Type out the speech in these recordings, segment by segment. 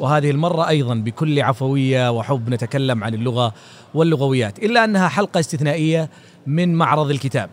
وهذه المرة أيضا بكل عفوية وحب نتكلم عن اللغة واللغويات إلا أنها حلقة استثنائية من معرض الكتاب.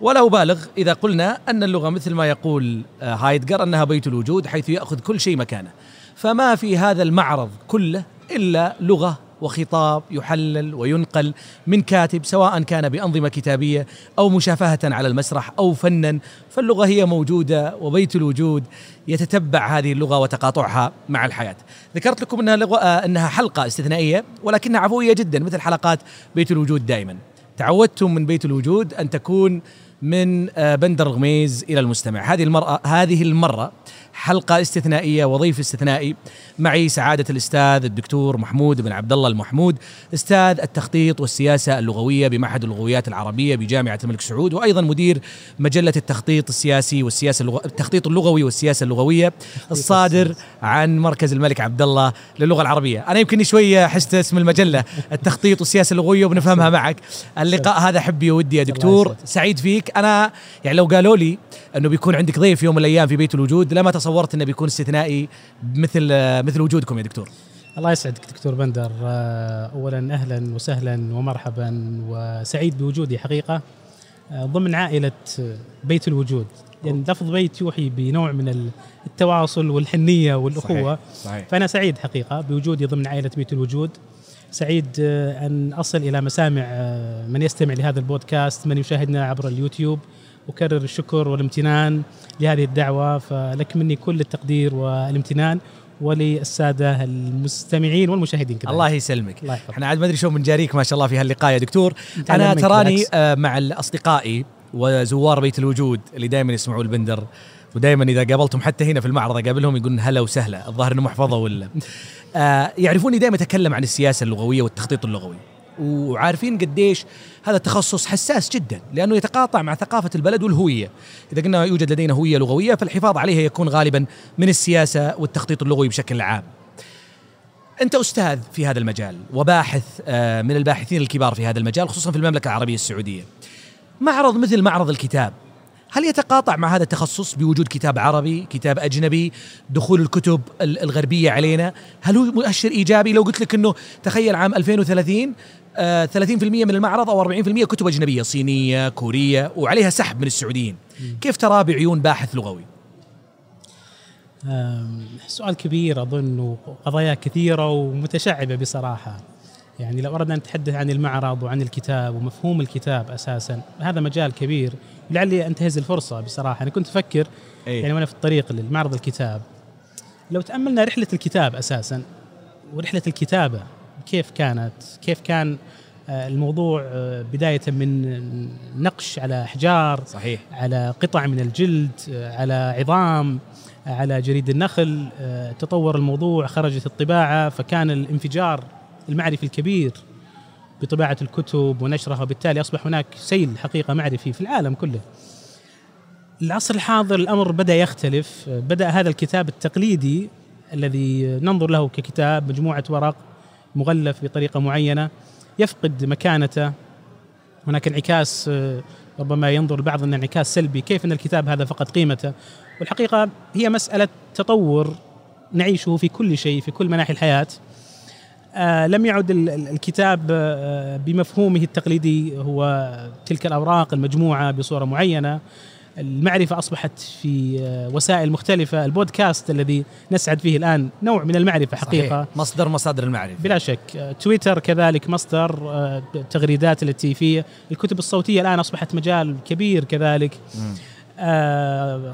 ولا أبالغ إذا قلنا أن اللغة مثل ما يقول آه، هايدجر أنها بيت الوجود حيث يأخذ كل شيء مكانه. فما في هذا المعرض كله إلا لغة وخطاب يحلل وينقل من كاتب سواء كان بأنظمة كتابية أو مشافهة على المسرح أو فنا فاللغة هي موجودة وبيت الوجود يتتبع هذه اللغة وتقاطعها مع الحياة. ذكرت لكم أنها, لغة أنها حلقة استثنائية ولكنها عفوية جدا مثل حلقات بيت الوجود دائما. تعودتم من بيت الوجود أن تكون من آه، بندر غميز إلى المستمع. هذه المرأة هذه المرة حلقة استثنائية وضيف استثنائي معي سعادة الأستاذ الدكتور محمود بن عبد الله المحمود أستاذ التخطيط والسياسة اللغوية بمعهد اللغويات العربية بجامعة الملك سعود وأيضا مدير مجلة التخطيط السياسي والسياسة اللغو... التخطيط اللغوي والسياسة اللغوية الصادر عن مركز الملك عبد الله للغة العربية. أنا يمكن شوية حست اسم المجلة التخطيط والسياسة اللغوية وبنفهمها معك. اللقاء هذا حبي ودي يا دكتور سعيد فيك. أنا يعني لو قالوا لي أنه بيكون عندك ضيف يوم من الأيام في بيت الوجود. لما تصورت أنه بيكون استثنائي مثل مثل وجودكم يا دكتور. الله يسعدك دكتور بندر. آه، اولا أهلا وسهلا ومرحبا وسعيد بوجودي حقيقة. آه، ضمن عائلة بيت الوجود. يعني لفظ بيت يوحي بنوع من التواصل والحنية والأخوة. صحيح. صحيح. فأنا سعيد حقيقة بوجودي ضمن عائلة بيت الوجود. سعيد آه، أن أصل إلى مسامع من يستمع لهذا البودكاست من يشاهدنا عبر اليوتيوب. أكرر الشكر والامتنان لهذه الدعوة فلك مني كل التقدير والامتنان وللسادة المستمعين والمشاهدين كذلك. الله يسلمك. الله إحنا عاد ما أدري شلون بنجاريك ما شاء الله في هاللقاء يا دكتور. أنا تراني آه مع اصدقائي وزوار بيت الوجود اللي دائما يسمعوا البندر ودائما إذا قابلتهم حتى هنا في المعرض أقابلهم يقولون هلا وسهلا الظاهر إنه محفظة ولا. آه يعرفوني دائما أتكلم عن السياسة اللغوية والتخطيط اللغوي. وعارفين قديش هذا التخصص حساس جدا لأنه يتقاطع مع ثقافة البلد والهوية، إذا قلنا يوجد لدينا هوية لغوية فالحفاظ عليها يكون غالبا من السياسة والتخطيط اللغوي بشكل عام. أنت أستاذ في هذا المجال وباحث آه، من الباحثين الكبار في هذا المجال خصوصا في المملكة العربية السعودية. معرض مثل معرض الكتاب هل يتقاطع مع هذا التخصص بوجود كتاب عربي، كتاب أجنبي، دخول الكتب الغربية علينا؟ هل هو مؤشر إيجابي لو قلت لك إنه تخيل عام 2030 30% آه، من المعرض أو 40% كتب أجنبية صينية كورية وعليها سحب من السعوديين. كيف ترى بعيون باحث لغوي؟ سؤال كبير أظن وقضايا كثيرة ومتشعبة بصراحة. يعني لو أردنا أن نتحدث عن المعرض وعن الكتاب ومفهوم الكتاب أساسا هذا مجال كبير. لعلي أنتهز الفرصة بصراحة. أنا كنت أفكر أيه. يعني وأنا في الطريق للمعرض الكتاب. لو تأملنا رحلة الكتاب أساسا ورحلة الكتابة كيف كانت؟ كيف كان آه، الموضوع آه، بداية من نقش على أحجار صحيح. على قطع من الجلد آه، على عظام على جريد النخل تطور الموضوع خرجت الطباعة فكان الانفجار المعرفي الكبير بطباعة الكتب ونشرها وبالتالي أصبح هناك سيل حقيقة معرفي في العالم كله. العصر الحاضر الأمر بدأ يختلف بدأ هذا الكتاب التقليدي الذي ننظر له ككتاب مجموعة ورق مغلف بطريقة معينة يفقد مكانته. هناك انعكاس آه، ربما ينظر البعض أن انعكاس سلبي. كيف أن الكتاب هذا فقد قيمته؟ والحقيقة هي مسألة تطور نعيشه في كل شيء في كل مناحي الحياة. آه لم يعد الكتاب آه بمفهومه التقليدي هو تلك الأوراق المجموعة بصورة معينة. المعرفة أصبحت في آه، وسائل مختلفة. البودكاست الذي نسعد فيه الآن نوع من المعرفة حقيقة. صحيح. مصدر مصادر المعرفة. بلا شك. آه، تويتر كذلك مصدر التغريدات آه، التي فيه الكتب الصوتية الآن أصبحت مجال كبير كذلك.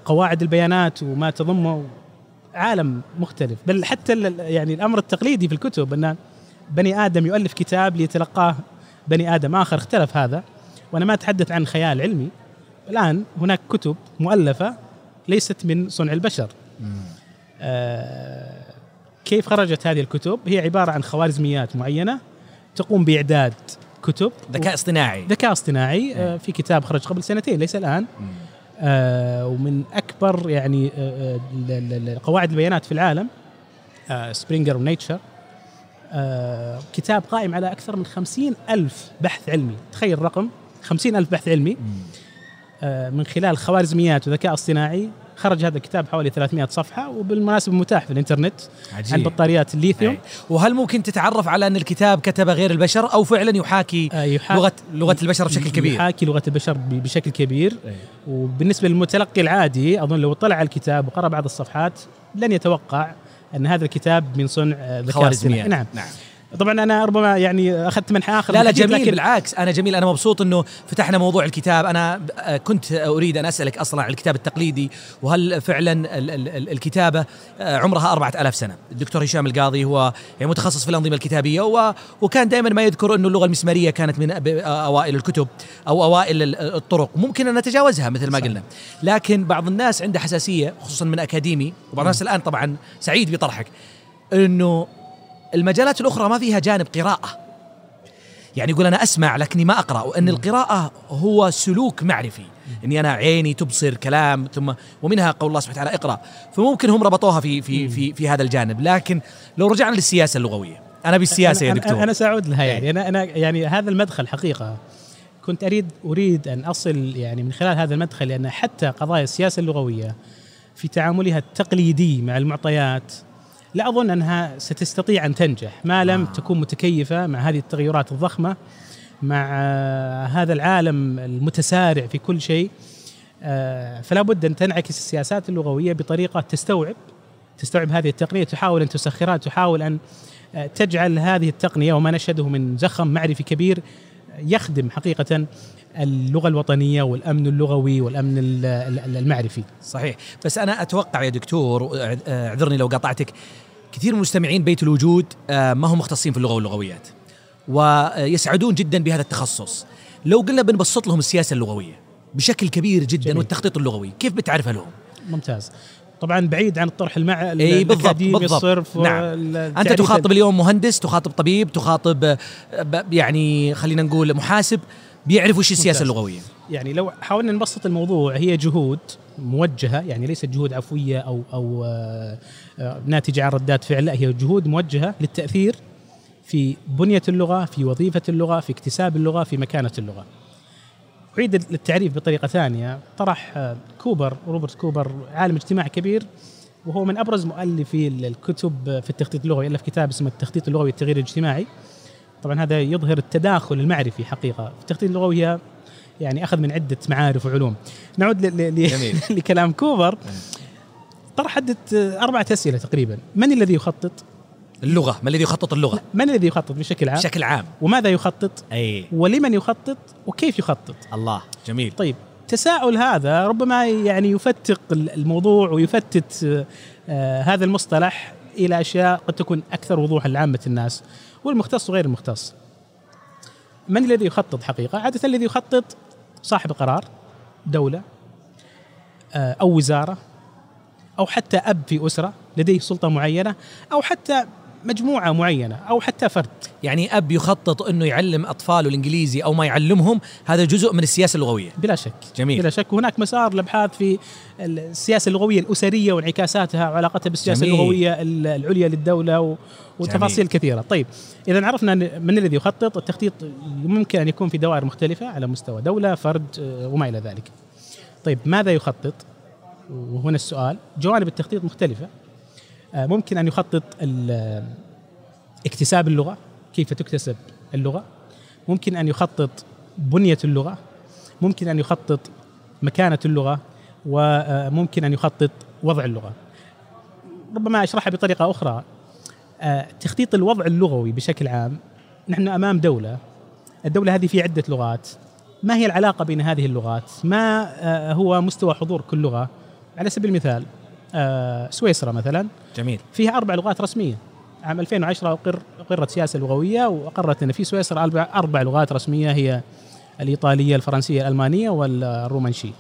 قواعد البيانات وما تضمه عالم مختلف. بل حتى يعني الأمر التقليدي في الكتب أن بني آدم يؤلف كتاب ليتلقاه بني آدم آخر. اختلف هذا. وأنا ما أتحدث عن خيال علمي. الآن هناك كتب مؤلفة ليست من صنع البشر. آه كيف خرجت هذه الكتب؟ هي عبارة عن خوارزميات معينة تقوم بإعداد كتب. ذكاء اصطناعي. ذكاء اصطناعي آه في كتاب خرج قبل سنتين ليس الآن. آه ومن أكبر يعني آه, آه، قواعد البيانات في العالم آه Springer و Nature آه كتاب قائم على أكثر من خمسين ألف بحث علمي. تخيل الرقم خمسين ألف بحث علمي. مم. آه، من خلال خوارزميات وذكاء اصطناعي خرج هذا الكتاب حوالي 300 صفحة وبالمناسبة متاح في الإنترنت عجيب. عن بطاريات الليثيوم. أي. وهل ممكن تتعرف على أن الكتاب كتب غير البشر أو فعلا يحاكي آه، يحا- لغه لغة البشر بشكل كبير؟ يحاكي لغة البشر بشكل كبير. أي. وبالنسبة للمتلقي العادي أظن لو اطلع على الكتاب وقرأ بعض الصفحات لن يتوقع أن هذا الكتاب من صنع آه، ذكاء اصطناعي. نعم. نعم. طبعا أنا ربما يعني أخذت منحى آخر لا لا جميل لكن بالعكس. أنا جميل أنا مبسوط إنه فتحنا موضوع الكتاب. أنا كنت أريد أن أسألك أصلا عن الكتاب التقليدي. وهل فعلا ال- ال- ال- الكتابة عمرها أربعة ألاف سنة؟ الدكتور هشام القاضي هو يعني متخصص في الأنظمة الكتابية وكان دائما ما يذكر إنه اللغة المسمارية كانت من أوائل الكتب أو أوائل ال- الطرق. ممكن أن نتجاوزها مثل ما. قلنا. لكن بعض الناس عنده حساسية خصوصا من أكاديمي وبعض الناس الآن طبعا سعيد بطرحك إنه المجالات الأخرى ما فيها جانب قراءة. يعني يقول أنا أسمع لكني ما أقرأ وأن القراءة هو سلوك معرفي. إني أنا عيني تبصر كلام ثم ومنها قول الله سبحانه وتعالى اقرأ. فممكن هم ربطوها في في في في هذا الجانب. لكن لو رجعنا للسياسة اللغوية أنا بالسياسة يا أنا- دكتور. أنا, أنا سأعود لها إيه. يعني أنا أنا يعني هذا المدخل حقيقة. كنت أريد أريد أن أصل يعني من خلال هذا المدخل لأن حتى قضايا السياسة اللغوية في تعاملها التقليدي مع المعطيات لا أظن أنها ستستطيع أن تنجح ما لم آه. تكون متكيفة مع هذه التغيرات الضخمة مع آه، هذا العالم المتسارع في كل شيء آه، فلا بد أن تنعكس السياسات اللغوية بطريقة تستوعب تستوعب هذه التقنية تحاول أن تسخرها تحاول أن تجعل هذه التقنية وما نشهده من زخم معرفي كبير يخدم حقيقة اللغة الوطنية والأمن اللغوي والأمن ال- ال- المعرفي. صحيح. بس أنا أتوقع يا دكتور اعذرني لو قاطعتك كثير من مستمعين بيت الوجود آه، ما هم مختصين في اللغة واللغويات ويسعدون جدا بهذا التخصص. لو قلنا بنبسط لهم السياسة اللغوية بشكل كبير جدا جميل. والتخطيط اللغوي كيف بتعرفها لهم؟ ممتاز. طبعا بعيد عن الطرح المع إي بالضبط بالضبط. الصرف نعم. أنت تخاطب اليوم مهندس تخاطب طبيب تخاطب آه، يعني خلينا نقول محاسب. بيعرف وش السياسة ممتاز. اللغوية. يعني لو حاولنا نبسط الموضوع هي جهود موجهة يعني ليست جهود عفوية أو أو آه، آه، ناتجة عن ردات فعل لا هي جهود موجهة للتأثير في بنية اللغة في وظيفة اللغة في اكتساب اللغة في مكانة اللغة. أعيد التعريف بطريقة ثانية. طرح آه، كوبر روبرت كوبر عالم اجتماع كبير وهو من أبرز مؤلفي الكتب في التخطيط اللغوي ألف كتاب اسمه التخطيط اللغوي التغيير الاجتماعي. طبعا هذا يظهر التداخل المعرفي حقيقة. التخطيط اللغوي هي يعني أخذ من عدة معارف وعلوم. نعود ل- ل- لكلام كوبر طرح عدة آه، أربعة أسئلة تقريبا. من الذي يخطط؟ اللغة. ما الذي يخطط اللغة؟ من الذي يخطط بشكل عام؟ بشكل عام. وماذا يخطط؟ أي. ولمن يخطط؟ وكيف يخطط؟ الله. جميل. طيب تساؤل هذا ربما يعني يفتق الموضوع ويفتت آه، هذا المصطلح إلى أشياء قد تكون أكثر وضوحا لعامة الناس. والمختص وغير المختص. من الذي يخطط حقيقة؟ عادة الذي يخطط صاحب قرار دولة آه، أو وزارة أو حتى أب في أسرة لديه سلطة معينة أو حتى مجموعة معينة أو حتى فرد. يعني أب يخطط إنه يعلم اطفاله الإنجليزي أو ما يعلمهم هذا جزء من السياسة اللغوية. بلا شك. جميل. بلا شك. وهناك مسار الابحاث في السياسة اللغوية الأسرية وانعكاساتها وعلاقتها بالسياسة جميل. اللغوية العليا للدولة و- وتفاصيل كثيرة. طيب إذا عرفنا من الذي يخطط التخطيط ممكن أن يكون في دوائر مختلفة على مستوى دولة فرد آه، وما إلى ذلك. طيب ماذا يخطط؟ وهنا السؤال. جوانب التخطيط مختلفة. ممكن أن يخطط اكتساب اللغة كيف تكتسب اللغة. ممكن أن يخطط بنية اللغة. ممكن أن يخطط مكانة اللغة. وممكن أن يخطط وضع اللغة. ربما أشرحها بطريقة أخرى. آه، تخطيط الوضع اللغوي بشكل عام. نحن أمام دولة. الدولة هذه في عدة لغات. ما هي العلاقة بين هذه اللغات؟ ما آه، هو مستوى حضور كل لغة؟ على سبيل المثال آه، سويسرا مثلا. جميل. فيها أربع لغات رسمية. عام 2010 أقر أقرت سياسة لغوية وأقرت أن في سويسرا أربع, أربع لغات رسمية هي الإيطالية الفرنسية الألمانية والرومانشية.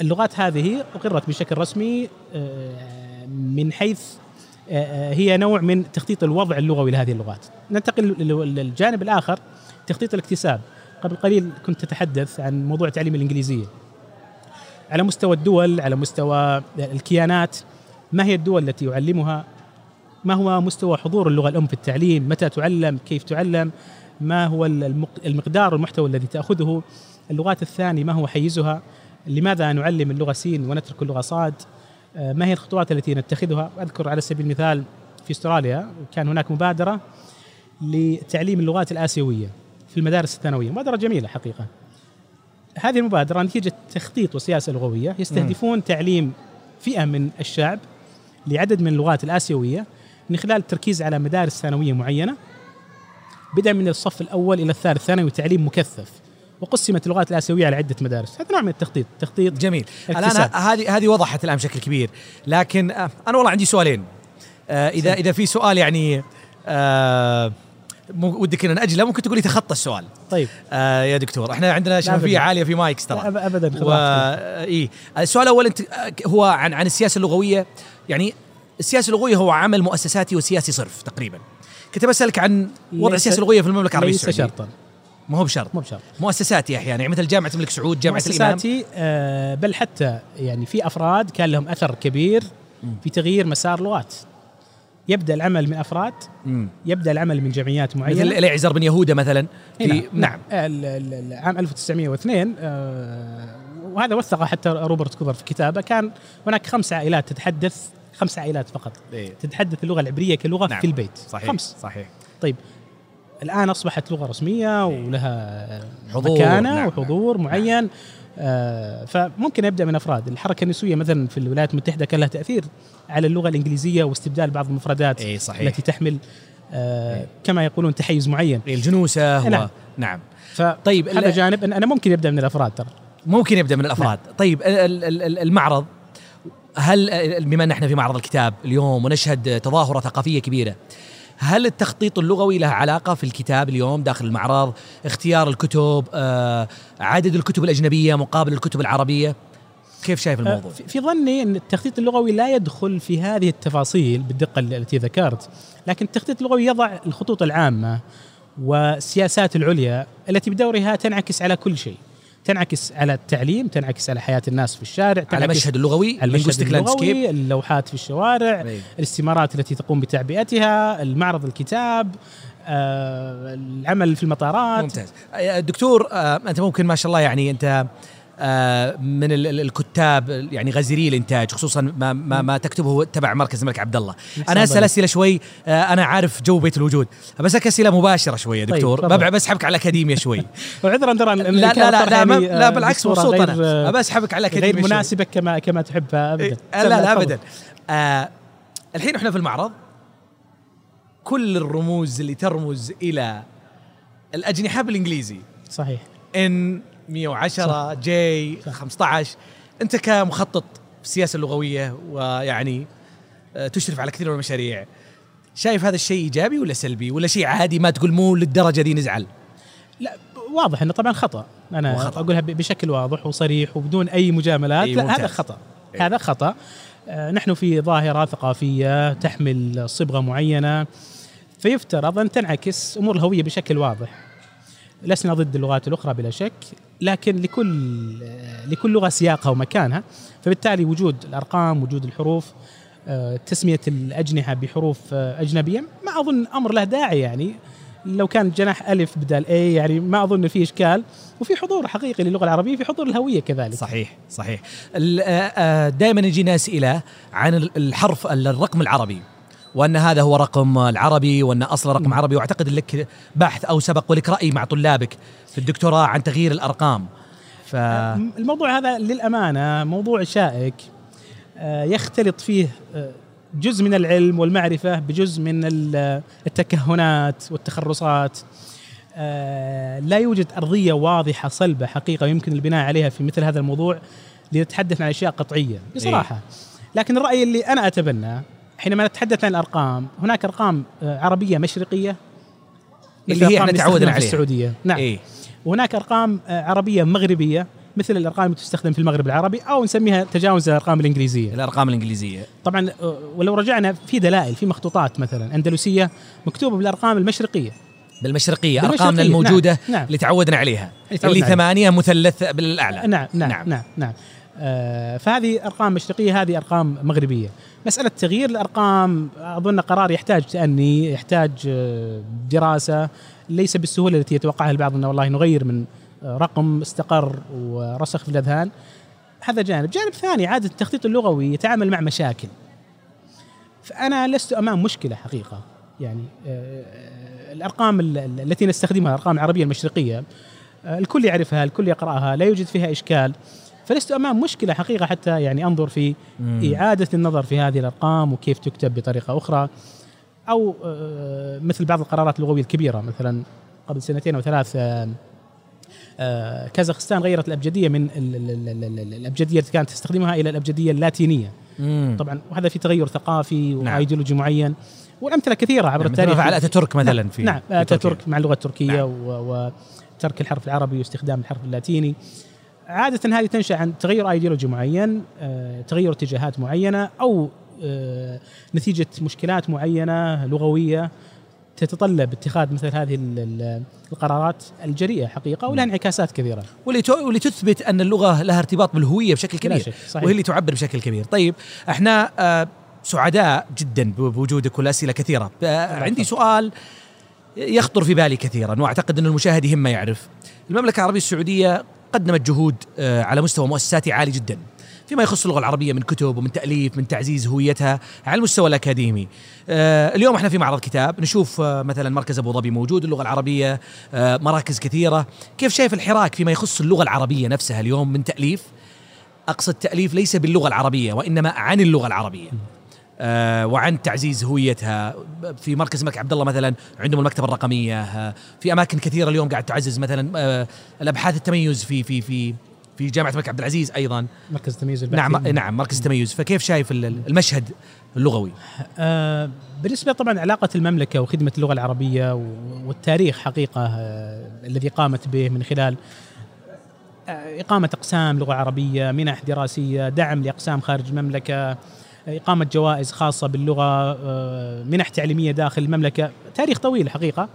اللغات هذه أقرت بشكل رسمي آه، من حيث آه، آه، هي نوع من تخطيط الوضع اللغوي لهذه اللغات. ننتقل لل- للجانب الآخر تخطيط الاكتساب. قبل قليل كنت تتحدث عن موضوع تعليم الإنجليزية. على مستوى الدول على مستوى الكيانات ما هي الدول التي يعلمها؟ ما هو مستوى حضور اللغة الأم في التعليم؟ متى تعلم؟ كيف تعلم؟ ما هو المق- المقدار والمحتوى الذي تأخذه؟ اللغات الثانية ما هو حيزها؟ لماذا نعلم اللغة سين ونترك اللغة صاد؟ آه، ما هي الخطوات التي نتخذها؟ أذكر على سبيل المثال في أستراليا كان هناك مبادرة لتعليم اللغات الآسيوية في المدارس الثانوية مبادرة جميلة حقيقة. هذه المبادرة نتيجة تخطيط وسياسة لغوية يستهدفون تعليم فئة من الشعب لعدد من اللغات الآسيوية من خلال التركيز على مدارس ثانوية معينة بدءا من الصف الأول إلى الثالث ثانوي تعليم مكثف وقسمت اللغات الآسيوية على عدة مدارس. هذا نوع من التخطيط تخطيط جميل. الآن. هذه هذه وضحت الآن بشكل كبير. لكن آه، أنا والله عندي سؤالين. آه، اذا إذا في سؤال يعني آه، ودك إن ناجله ممكن تقولي تخطى السؤال. طيب. آه، يا دكتور إحنا عندنا شفافيه. عالية في مايكس ترى. ابدا و راحتك. اي السؤال الأول أنت آه، هو عن عن السياسة اللغوية. يعني السياسة اللغوية هو عمل مؤسساتي وسياسي صرف تقريبا. كنت بسالك عن وضع السياسة اللغوية في المملكة العربية ليس السعودية. شرطا. ما هو بشرط. مو بشرط. مؤسساتي أحيانا يعني مثل جامعة الملك سعود جامعة الإمام. مؤسساتي آه، بل حتى يعني في أفراد كان لهم أثر كبير في تغيير مسار لغات. يبدأ العمل من أفراد مم. يبدأ العمل من جمعيات معينة. مثل اليعزر بن يهودة مثلا في هنا. نعم. ال- عام 1902 آه، وهذا وثقه حتى روبرت كوبر في كتابه. كان هناك خمس عائلات تتحدث خمس عائلات فقط. إيه. تتحدث اللغة العبرية كلغة نعم. في البيت. صحيح خمس. صحيح. طيب الآن أصبحت لغة رسمية ولها حضور، مكانة نعم، وحضور معين. آه فممكن يبدا من أفراد. الحركة النسوية مثلا في الولايات المتحدة كان لها تأثير على اللغة الإنجليزية واستبدال بعض المفردات إي صحيح. التي تحمل آه كما يقولون تحيز معين. الجنوسة نعم. نعم. فطيب طيب هذا جانب أنا ممكن يبدأ من الأفراد ترى. ممكن يبدأ من الأفراد. طيب ال- ال- ال- المعرض. هل بما أن إحنا في معرض الكتاب اليوم ونشهد تظاهرة ثقافية كبيرة هل التخطيط اللغوي له علاقة في الكتاب اليوم داخل المعرض؟ اختيار الكتب آه، عدد الكتب الأجنبية مقابل الكتب العربية؟ كيف شايف الموضوع؟ آه، في- في ظني إن التخطيط اللغوي لا يدخل في هذه التفاصيل بالدقة التي ذكرت لكن التخطيط اللغوي يضع الخطوط العامة والسياسات العليا التي بدورها تنعكس على كل شيء. تنعكس على التعليم تنعكس على حياة الناس في الشارع على تنعكس مشهد اللغوي المشهد. اللغوي اللوحات في الشوارع أي. الاستمارات التي تقوم بتعبئتها المعرض الكتاب آه، العمل في المطارات ممتاز آه، دكتور آه، أنت ممكن ما شاء الله يعني أنت من ال- ال- الكتاب يعني غزيري الإنتاج خصوصا ما ما, ما تكتبه تبع مركز الملك عبد الله أنا اسال. اسئله شوي آه، أنا عارف جو بيت الوجود بس أسئلة مباشرة شوي يا طيب، دكتور. ببع بسحبك على الاكاديميه شوي. وعذرا ترى لا لا لا لا, ما لا بالعكس مبسوط أنا اسحبك على الاكاديميه غير شوي. مناسبه كما كما تحبها ابدا. إيه، لا لا تفضل. ابدا. آه الحين إحنا في المعرض. كل الرموز اللي ترمز إلى الأجنحة بالإنجليزي. صحيح. N 110 G 15 انت كمخطط في السياسة اللغوية ويعني آه، تشرف على كثير من المشاريع شايف هذا الشيء إيجابي ولا سلبي؟ ولا شيء عادي ما تقول مو للدرجة دي نزعل؟ لا واضح إنه طبعا خطأ. أنا وخطأ. أقولها بشكل واضح وصريح وبدون أي مجاملات. إي، لا ممتاز. هذا خطأ. إي. هذا خطأ. آه، نحن في ظاهرة ثقافية تحمل صبغة معينة فيفترض أن تنعكس أمور الهويه بشكل واضح. لسنا ضد اللغات الأخرى بلا شك لكن لكل آه، لكل لغة سياقها ومكانها. فبالتالي وجود الأرقام وجود الحروف آه، تسمية الأجنحة بحروف آه، أجنبية ما أظن أمر له داعي يعني. لو كان جناح ألف بدال اي يعني ما أظن في إشكال. وفي حضور حقيقي للغة العربية في حضور الهوية كذلك. صحيح صحيح. دائما يجينا اسئله عن ال- الحرف الرقم العربي. وأن هذا هو رقم العربي وأن أصل رقم عربي. وأعتقد لك بحث أو سبق ولك رأي مع طلابك في الدكتوراه عن تغيير الأرقام. ف الموضوع هذا للأمانة موضوع شائك آه، يختلط فيه آه، جزء من العلم والمعرفة بجزء من ال- التكهنات والتخرصات. آه، لا يوجد أرضية واضحة صلبة حقيقة يمكن البناء عليها في مثل هذا الموضوع لنتحدث عن أشياء قطعية بصراحة. لكن الرأي اللي أنا أتبناه حينما نتحدث عن الأرقام هناك أرقام آه، عربية مشرقية اللي هي إحنا تعودنا عليها. السعودية نعم إيه؟ وهناك أرقام آه، عربية مغربية مثل الأرقام اللي تستخدم في المغرب العربي أو نسميها تجاوز الأرقام الإنجليزية الأرقام الإنجليزية طبعا آه، ولو رجعنا في دلائل في مخطوطات مثلا أندلسية مكتوبة بالأرقام المشرقية بالمشرقية بالمشرقية، أرقامنا الموجودة نعم، نعم. اللي تعودنا عليها اللي تعودنا اللي. ثمانية مثلث بالأعلى نعم نعم نعم نعم, نعم. آه فهذه أرقام مشرقية هذه أرقام مغربية مسألة تغيير الأرقام أظن قرار يحتاج تأني يحتاج آه، دراسة ليس بالسهولة التي يتوقعها البعض انه والله نغير من آه، رقم استقر ورسخ في الأذهان هذا جانب، جانب ثاني عادة التخطيط اللغوي يتعامل مع مشاكل. فأنا لست أمام مشكلة حقيقة يعني الأرقام ال- ال- التي نستخدمها الأرقام العربية المشرقية الكل يعرفها، الكل يقرأها، لا يوجد فيها إشكال. فلست أمام مشكلة حقيقة حتى يعني أنظر في مم. إعادة النظر في هذه الأرقام وكيف تكتب بطريقة أخرى أو آه، مثل بعض القرارات اللغوية الكبيرة مثلا قبل سنتين أو ثلاث آه، آه، كازاخستان غيرت الأبجدية من ال- ال- ال- ال- ال- الأبجدية التي كانت تستخدمها إلى الأبجدية اللاتينية مم. طبعا وهذا في تغير ثقافي نعم. وآيديولوجي معين والامثله كثيرة عبر نعم، التاريخ فعل اتاتورك مثلا في نعم في اتاتورك تركيا. مع اللغة التركية نعم. وترك الحرف العربي واستخدام الحرف اللاتيني عادة هذه تنشأ عن تغير ايديولوجي معين، آه، تغير اتجاهات معينة أو آه، نتيجة مشكلات معينة لغوية تتطلب اتخاذ مثل هذه ال- ال- القرارات الجريئة حقيقة ولها انعكاسات كثيرة. ولت- ولتثبت أن اللغة لها ارتباط بالهوية بشكل كبير صحيح. وهي اللي تعبر بشكل كبير. طيب إحنا آه، سعداء جدا بوجودك والأسئلة كثيرة. آه، عندي سؤال يخطر في بالي كثيرا وأعتقد أن المشاهد يهمه يعرف. المملكة العربية السعودية قدمت جهود آه، على مستوى مؤسساتي عالي جدا فيما يخص اللغة العربية من كتب ومن تأليف من تعزيز هويتها على المستوى الأكاديمي. آه، اليوم إحنا في معرض كتاب نشوف آه، مثلا مركز أبو ظبي موجود اللغة العربية مراكز كثيرة، كيف شايف الحراك فيما يخص اللغة العربية نفسها اليوم من تأليف؟ أقصد تأليف ليس باللغة العربية وإنما عن اللغة العربية. آه، وعن تعزيز هويتها. في مركز الملك عبد الله مثلا عندهم المكتبة الرقمية آه، في أماكن كثيرة اليوم قاعد تعزز مثلا آه، الأبحاث التميز في في في في جامعة الملك عبد العزيز أيضا. مركز البحثي. نعم نعم مركز التميز. فكيف شايف ال- المشهد اللغوي؟ آه، بالنسبة طبعا علاقة المملكة وخدمة اللغة العربية و- والتاريخ حقيقة آه، الذي قامت به من خلال آه، إقامة أقسام لغة عربية منح دراسية دعم لأقسام خارج المملكة إقامة جوائز خاصة باللغة آه، منح تعليمية داخل المملكة. تاريخ طويل حقيقة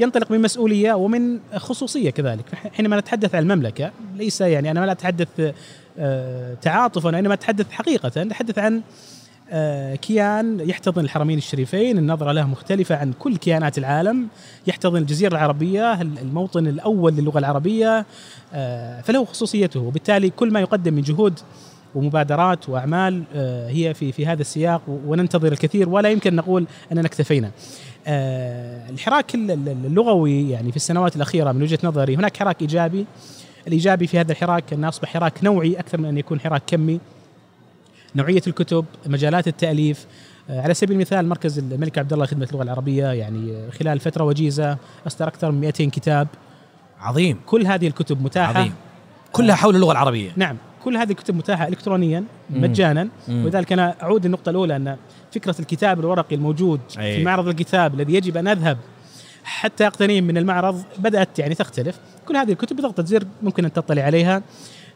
ينطلق من مسؤولية ومن خصوصية كذلك. حينما نتحدث عن المملكة ليس يعني أنا لا أتحدث آه، تعاطفا وإنما أتحدث حقيقة. أتحدث عن آه، كيان يحتضن الحرمين الشريفين النظرة له مختلفة عن كل كيانات العالم. يحتضن الجزيرة العربية الموطن الأول للغة العربية فله خصوصيته. وبالتالي كل ما يقدم من جهود ومبادرات وأعمال آه، هي في في هذا السياق وننتظر الكثير ولا يمكن نقول أننا اكتفينا. آه، الحراك ال- ال- اللغوي يعني في السنوات الأخيرة من وجهة نظري هناك حراك إيجابي. الإيجابي في هذا الحراك انه أصبح حراك نوعي أكثر من أن يكون حراك كمي. نوعية الكتب، مجالات التأليف. آه، على سبيل المثال مركز الملك عبد الله خدمة اللغة العربية يعني خلال فترة وجيزة أصدر أكثر من 200 كتاب. عظيم. كل هذه الكتب متاحة. عظيم. كلها حول اللغة العربية. نعم. كل هذه الكتب متاحة الكترونيا. مجانا. ولذلك أنا أعود للنقطة الأولى أن فكرة الكتاب الورقي الموجود أي. في معرض الكتاب الذي يجب أن أذهب حتى اقتنيه من المعرض بدأت يعني تختلف كل هذه الكتب بضغطه زر ممكن أن تطلع عليها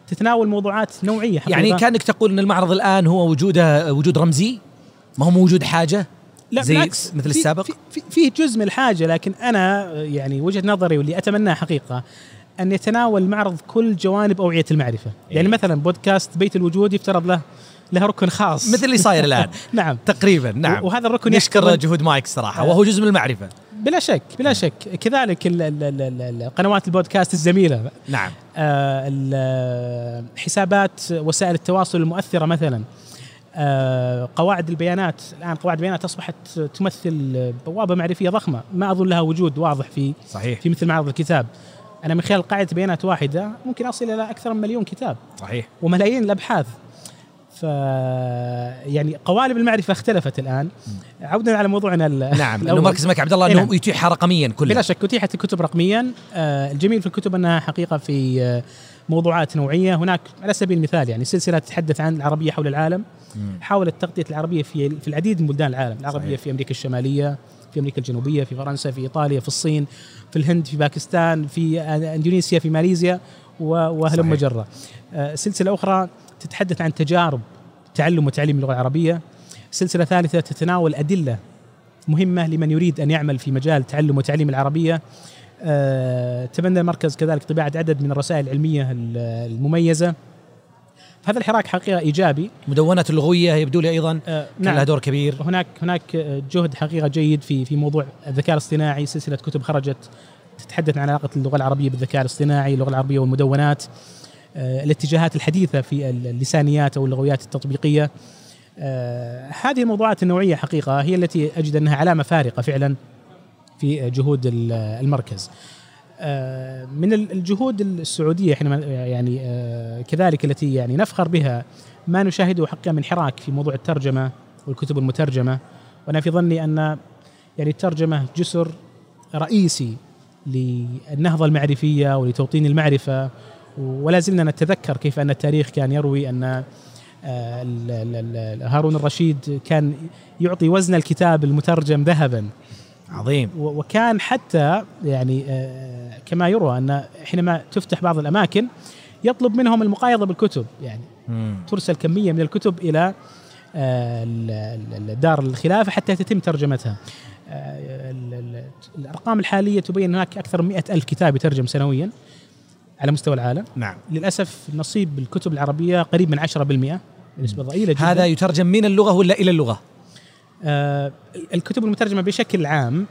تتناول موضوعات نوعية حقيقة. يعني كأنك تقول إن المعرض الآن هو وجوده وجود رمزي ما هو موجود حاجة لا زي بالعكس مثل في- السابق؟ في, في, فيه جزء من الحاجة لكن أنا يعني وجهة نظري واللي اتمناه حقيقة أن يتناول المعرض كل جوانب أوعية المعرفة، يعني إيه. مثلا بودكاست بيت الوجود يفترض له له ركن خاص. مثل اللي صاير الآن. نعم. تقريبا نعم. وهذا الركن نشكر جهود مايك صراحة آه. وهو جزء من المعرفة. بلا شك بلا شك. كذلك ال- ال- ال- ال- ال- قنوات البودكاست الزميلة. نعم. آه، حسابات وسائل التواصل المؤثرة مثلا. آه، قواعد البيانات. الآن قواعد البيانات أصبحت تمثل بوابة معرفية ضخمة. ما أظن لها وجود واضح في صحيح. في مثل معرض الكتاب. أنا من خلال قاعدة بيانات واحدة ممكن أصل إلى أكثر من مليون كتاب. صحيح. وملايين الأبحاث. ف يعني قوالب المعرفة اختلفت الآن. عودا على موضوعنا نعم انه. مركز الملك عبد الله إيه انه نعم. يتيحها رقميا بلا كلها. شك اتيحت الكتب رقميا. آه، الجميل في الكتب أنها حقيقة في آه، موضوعات نوعية. هناك على سبيل المثال يعني سلسلة تتحدث عن العربية حول العالم. مم. حاولت تغطية العربية في في العديد من بلدان العالم العربية صحيح. في أمريكا الشمالية في أمريكا الجنوبية في فرنسا في إيطاليا في الصين في الهند في باكستان في آه، إندونيسيا في ماليزيا وهلم صحيح. جره آه، سلسلة أخرى تتحدث عن تجارب تعلم وتعليم اللغة العربية. سلسلة ثالثة تتناول أدلة مهمة لمن يريد أن يعمل في مجال تعلم وتعليم العربية. آه، تبنى المركز كذلك طباعة عدد من الرسائل العلمية ال- المميزة. هذا الحراك حقيقة إيجابي. مدونات اللغويه يبدو لي أيضا آه، كان لها دور كبير. هناك هناك جهد حقيقة جيد في في موضوع الذكاء الاصطناعي. سلسلة كتب خرجت تتحدث عن علاقة اللغة العربية بالذكاء الاصطناعي اللغة العربية والمدونات آه، الاتجاهات الحديثة في اللسانيات أو اللغويات التطبيقية. آه، هذه الموضوعات النوعية حقيقة هي التي أجد أنها علامة فارقة فعلا في جهود ال- المركز. من ال- الجهود السعودية حينما يعني آه، كذلك التي يعني نفخر بها ما نشاهده حقا من حراك في موضوع الترجمة والكتب المترجمة. وأنا في ظني أن يعني الترجمة جسر رئيسي للنهضة المعرفية ولتوطين المعرفة. ولا زلنا نتذكر كيف أن التاريخ كان يروي أن آه، هارون الرشيد كان يعطي وزن الكتاب المترجم ذهبا. عظيم وكان حتى يعني آه، كما يروى أن حينما تفتح بعض الأماكن يطلب منهم المقايضة بالكتب يعني مم. ترسل كمية من الكتب إلى آه، دار الخلافة حتى تتم ترجمتها. آه، ال- ال- الأرقام الحالية تبين هناك أكثر من مئة ألف كتاب يترجم سنويا على مستوى العالم. نعم للأسف نصيب الكتب العربية قريب من 10% بنسبة ضئيلة جدا هذا يترجم من اللغة ولا إلى اللغة؟ آه، الكتب المترجمة بشكل عام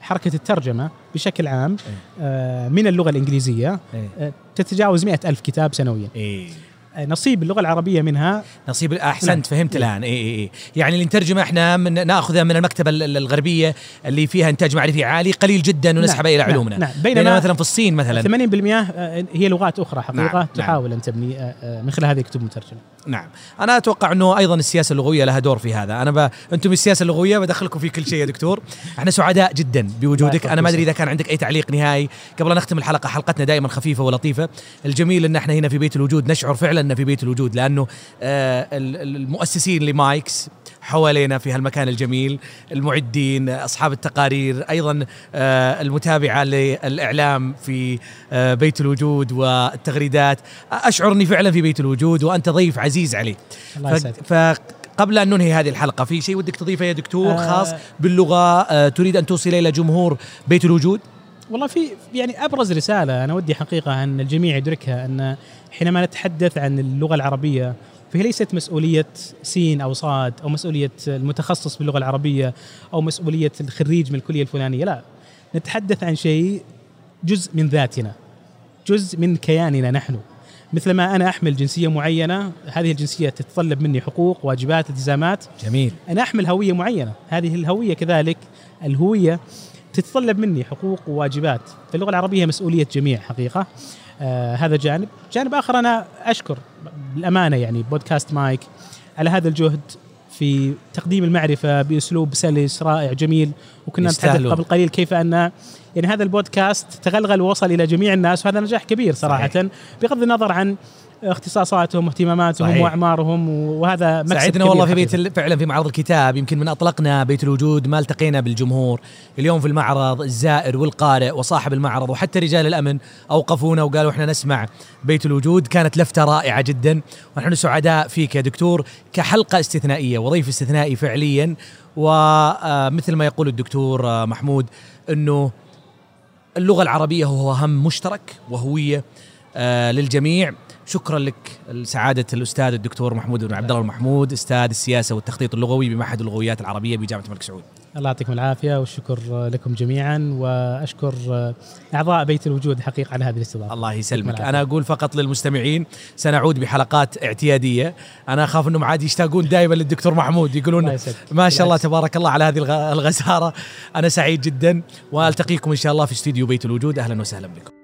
حركة الترجمة بشكل عام آه، من اللغة الإنجليزية إيه. آه، تتجاوز مئة ألف كتاب سنويا إيه. نصيب اللغة العربية منها. نصيب أحسنت نعم. فهمت الآن. اي اي اي يعني اللي نترجمه إحنا من نأخذه من المكتبة ال- ال- الغربية اللي فيها إنتاج معرفي عالي قليل جدا نعم، إلى نعم، علومنا. نعم. بينما, بينما مثلا في الصين مثلا. 80% آه، هي لغات أخرى حقيقة نعم، نعم. تحاول أن تبني آه، آه، من خلال هذه الكتب المترجمة. نعم. أنا أتوقع إنه أيضا السياسة اللغوية لها دور في هذا. أنا ب... أنتم السياسة اللغوية بدخلكم في كل شيء يا دكتور. إحنا سعداء جدا بوجودك. أنا ما أدري. إذا كان عندك أي تعليق نهائي. قبل أن نختم الحلقة حلقتنا دائما خفيفة ولطيفة. الجميل إن إحنا هنا في بيت الوجود نشعر فعلا ان في بيت الوجود لأنه آه ال- ال- المؤسسين لمايكس حوالينا في هالمكان الجميل المعدين أصحاب التقارير أيضا آه المتابعة للإعلام في آه بيت الوجود والتغريدات. اشعر اني فعلا في بيت الوجود وأنت ضيف عزيز علي. الله يسعدك. فقبل أن ننهي هذه الحلقة في شيء ودك تضيفه يا دكتور. خاص باللغة؟ تريد أن توصل إلى جمهور بيت الوجود؟ والله في يعني أبرز رسالة أنا ودي حقيقة أن الجميع يدركها أن حينما نتحدث عن اللغة العربية فهي ليست مسؤولية سين أو صاد أو مسؤولية المتخصص باللغة العربية أو مسؤولية الخريج من الكلية الفلانية لا. نتحدث عن شيء جزء من ذاتنا جزء من كياننا نحن. مثلما أنا أحمل جنسية معينة هذه الجنسية تتطلب مني حقوق واجبات التزامات. جميل. أنا أحمل هوية معينة هذه الهوية كذلك الهوية تتطلب مني حقوق وواجبات. فاللغة العربية مسؤولية جميع حقيقة. آه هذا جانب جانب آخر أنا أشكر بالأمانة يعني بودكاست مايك على هذا الجهد في تقديم المعرفة بأسلوب سلس رائع جميل وكنا نتحدث. قبل قليل كيف أن يعني هذا البودكاست تغلغل ووصل إلى جميع الناس وهذا نجاح كبير صراحة صحيح. بغض النظر عن اختصاصاتهم واهتماماتهم صحيح. واعمارهم وهذا مكسب سعدنا والله في. بيت فعلا في معرض الكتاب يمكن من أطلقنا بيت الوجود ما التقينا بالجمهور. اليوم في المعرض الزائر والقارئ وصاحب المعرض وحتى رجال الأمن أوقفونا وقالوا إحنا نسمع بيت الوجود. كانت لفتة رائعة جدا. ونحن سعداء فيك يا دكتور كحلقة استثنائية وضيف استثنائي فعليا. ومثل ما يقول الدكتور آه، محمود إنه اللغة العربية هو هم مشترك وهوية آه، للجميع. شكرا لك سعادة الأستاذ الدكتور محمود بن عبد الله المحمود أستاذ السياسة والتخطيط اللغوي بمعهد اللغويات العربية بجامعة الملك سعود. الله يعطيكم العافية والشكر لكم جميعا وأشكر أعضاء بيت الوجود حقيقة على هذه الاستضافة. الله يسلمك. العافية. أنا أقول فقط للمستمعين سنعود بحلقات اعتيادية. أنا أخاف إنهم عاد يشتاقون دائما للدكتور محمود يقولون. ما شاء الله. تبارك الله على هذه الغ- الغزارة. أنا سعيد جدا وألتقيكم إن شاء الله في استديو بيت الوجود. أهلا وسهلا بكم.